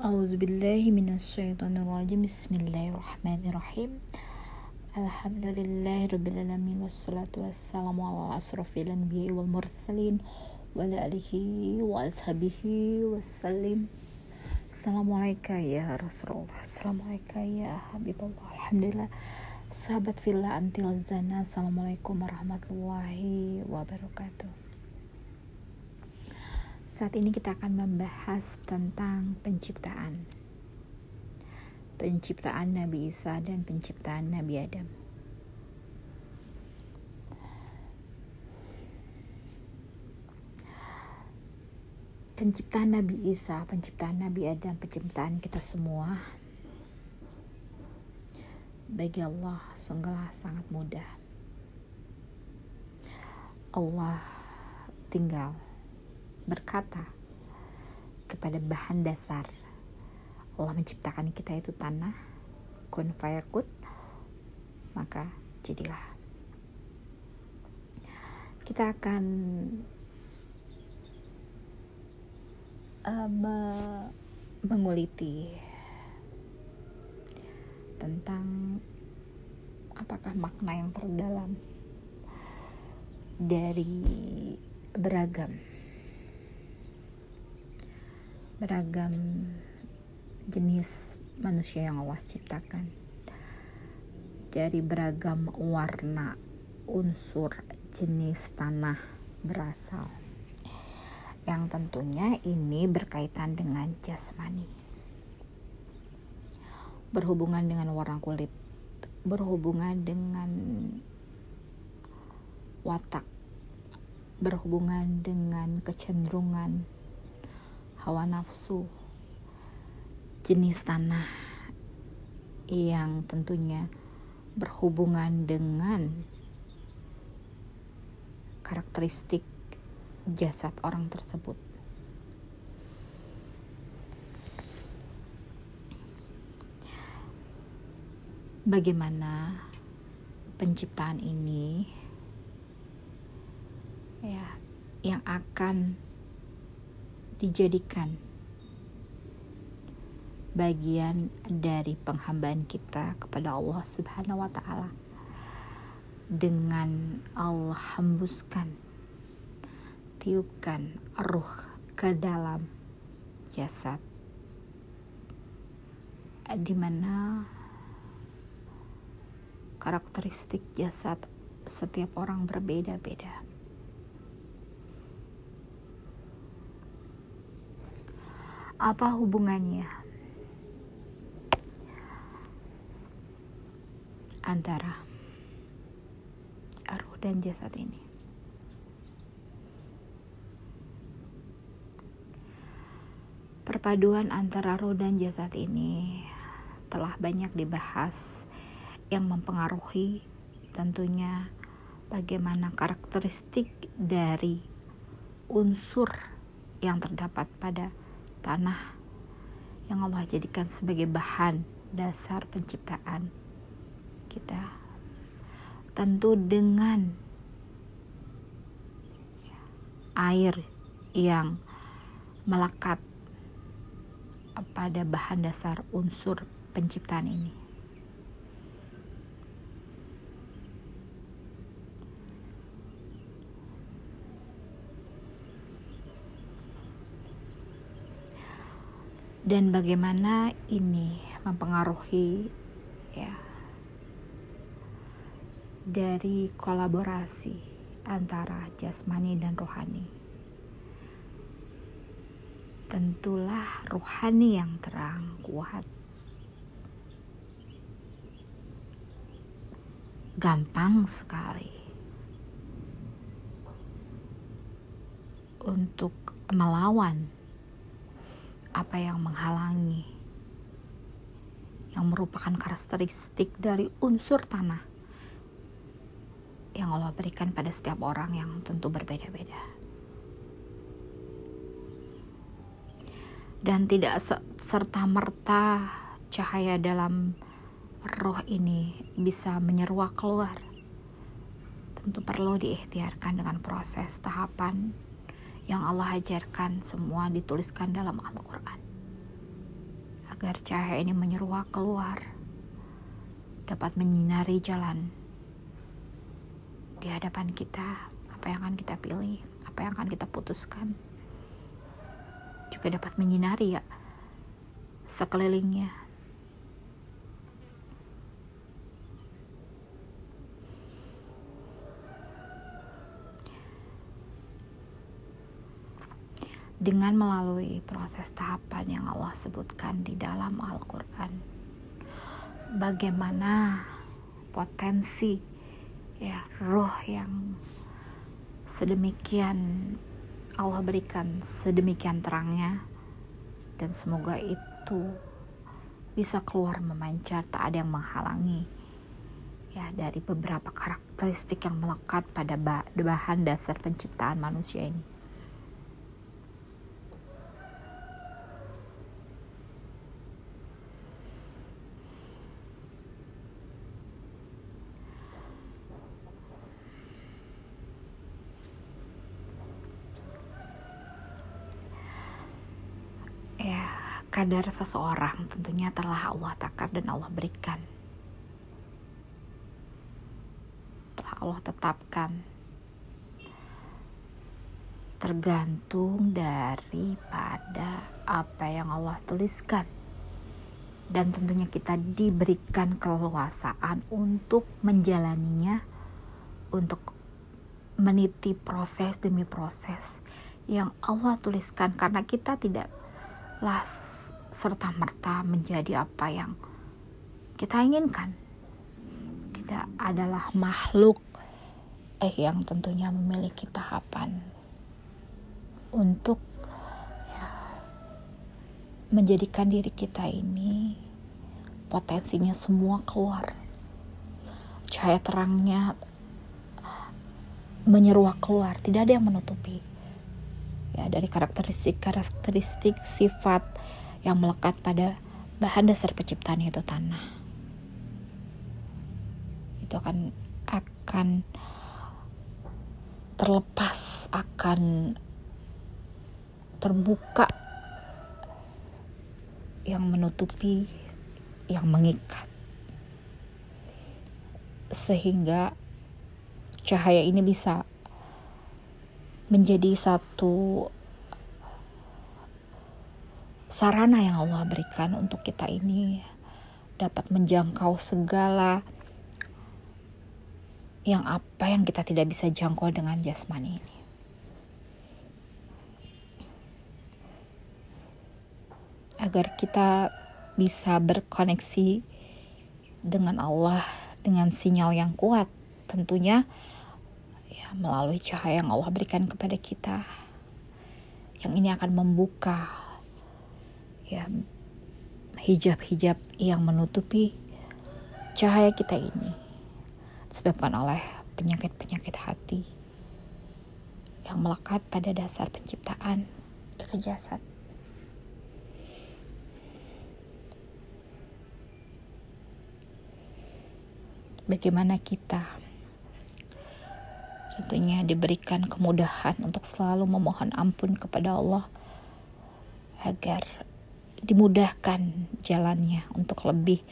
أعوذ بالله من الشيطان الرجيم. بسم الله الرحمن الرحيم. الحمد لله رب العالمين والصلاة والسلام على أشرف الأنبياء والمرسلين وعلى آله وأصحابه وسلم. السلام عليك يا رسول الله. السلام عليك يا حبيب الله. الحمد لله. sahabat villa antil zana assalamualaikum warahmatullahi wabarakatuh saat ini kita akan membahas tentang penciptaan. Penciptaan Nabi Isa dan penciptaan Nabi Adam. Penciptaan Nabi Isa, penciptaan Nabi Adam, penciptaan kita semua bagi Allah sungguhlah sangat mudah. Allah tinggal berkata kepada bahan dasar. Allah menciptakan kita itu tanah, kun fayakut, maka jadilah. Kita akan uh, menguliti tentang apakah makna yang terdalam dari beragam beragam jenis manusia yang Allah ciptakan. Dari beragam warna unsur jenis tanah berasal. Yang tentunya ini berkaitan dengan jasmani. Berhubungan dengan warna kulit, berhubungan dengan watak, berhubungan dengan kecenderungan hawa nafsu, jenis tanah yang tentunya berhubungan dengan karakteristik jasad orang tersebut. bagaimana penciptaan ini ya yang akan dijadikan bagian dari penghambaan kita kepada Allah Subhanahu wa taala dengan Allah hembuskan tiupkan ruh ke dalam jasad di mana karakteristik jasad setiap orang berbeda-beda. Apa hubungannya antara ruh dan jasad ini? Perpaduan antara roh dan jasad ini telah banyak dibahas yang mempengaruhi tentunya bagaimana karakteristik dari unsur yang terdapat pada tanah yang Allah jadikan sebagai bahan dasar penciptaan kita. Tentu dengan air yang melekat pada bahan dasar unsur penciptaan ini dan bagaimana ini mempengaruhi ya dari kolaborasi antara jasmani dan rohani. Tentulah rohani yang terang, kuat, gampang sekali untuk melawan apa yang menghalangi yang merupakan karakteristik dari unsur tanah yang Allah berikan pada setiap orang yang tentu berbeda-beda. Dan tidak serta-merta cahaya dalam roh ini bisa menyeruak keluar. Tentu perlu diikhtiarkan dengan proses tahapan yang Allah ajarkan semua dituliskan dalam Al-Quran. agar cahaya ini menyeruak keluar dapat menyinari jalan di hadapan kita apa yang akan kita pilih apa yang akan kita putuskan juga dapat menyinari ya sekelilingnya dengan melalui proses tahapan yang Allah sebutkan di dalam Al-Quran. Bagaimana potensi ya roh yang sedemikian Allah berikan sedemikian terangnya dan semoga itu bisa keluar memancar tak ada yang menghalangi ya dari beberapa karakteristik yang melekat pada bahan dasar penciptaan manusia ini. Kadar seseorang tentunya telah Allah takar dan Allah berikan. Telah Allah tetapkan. Tergantung daripada apa yang Allah tuliskan. Dan tentunya kita diberikan keleluasaan untuk menjalaninya, untuk meniti proses demi proses yang Allah tuliskan karena kita tidak las serta-merta menjadi apa yang kita inginkan. Kita adalah makhluk eh yang tentunya memiliki tahapan untuk ya, menjadikan diri kita ini potensinya semua keluar. Cahaya terangnya menyeruak keluar, tidak ada yang menutupi. Ya, dari karakteristik-karakteristik sifat yang melekat pada bahan dasar penciptaan itu tanah. Itu akan akan terlepas akan terbuka yang menutupi yang mengikat sehingga cahaya ini bisa menjadi satu sarana yang Allah berikan untuk kita ini dapat menjangkau segala yang apa yang kita tidak bisa jangkau dengan jasmani ini. Agar kita bisa berkoneksi dengan Allah dengan sinyal yang kuat tentunya ya melalui cahaya yang Allah berikan kepada kita yang ini akan membuka ya hijab-hijab yang menutupi cahaya kita ini disebabkan oleh penyakit-penyakit hati yang melekat pada dasar penciptaan dari jasad. Bagaimana kita tentunya diberikan kemudahan untuk selalu memohon ampun kepada Allah agar dimudahkan jalannya untuk lebih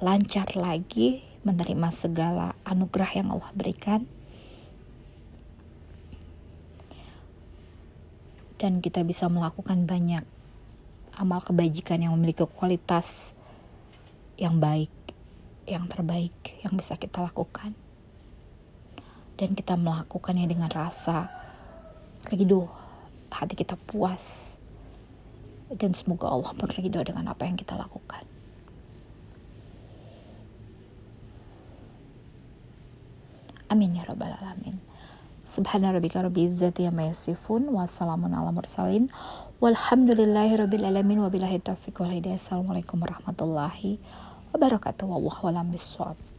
lancar lagi menerima segala anugerah yang Allah berikan dan kita bisa melakukan banyak amal kebajikan yang memiliki kualitas yang baik, yang terbaik yang bisa kita lakukan. Dan kita melakukannya dengan rasa ridho, hati kita puas dan semoga Allah berridho dengan apa yang kita lakukan. Amin ya rabbal alamin. Subhana rabbika rabbil izzati amma yasifun wa salamun ala mursalin walhamdulillahi rabbil alamin wa billahi taufiq wal hidayah. Assalamualaikum warahmatullahi wabarakatuh. Wallahu a'lam bishawab.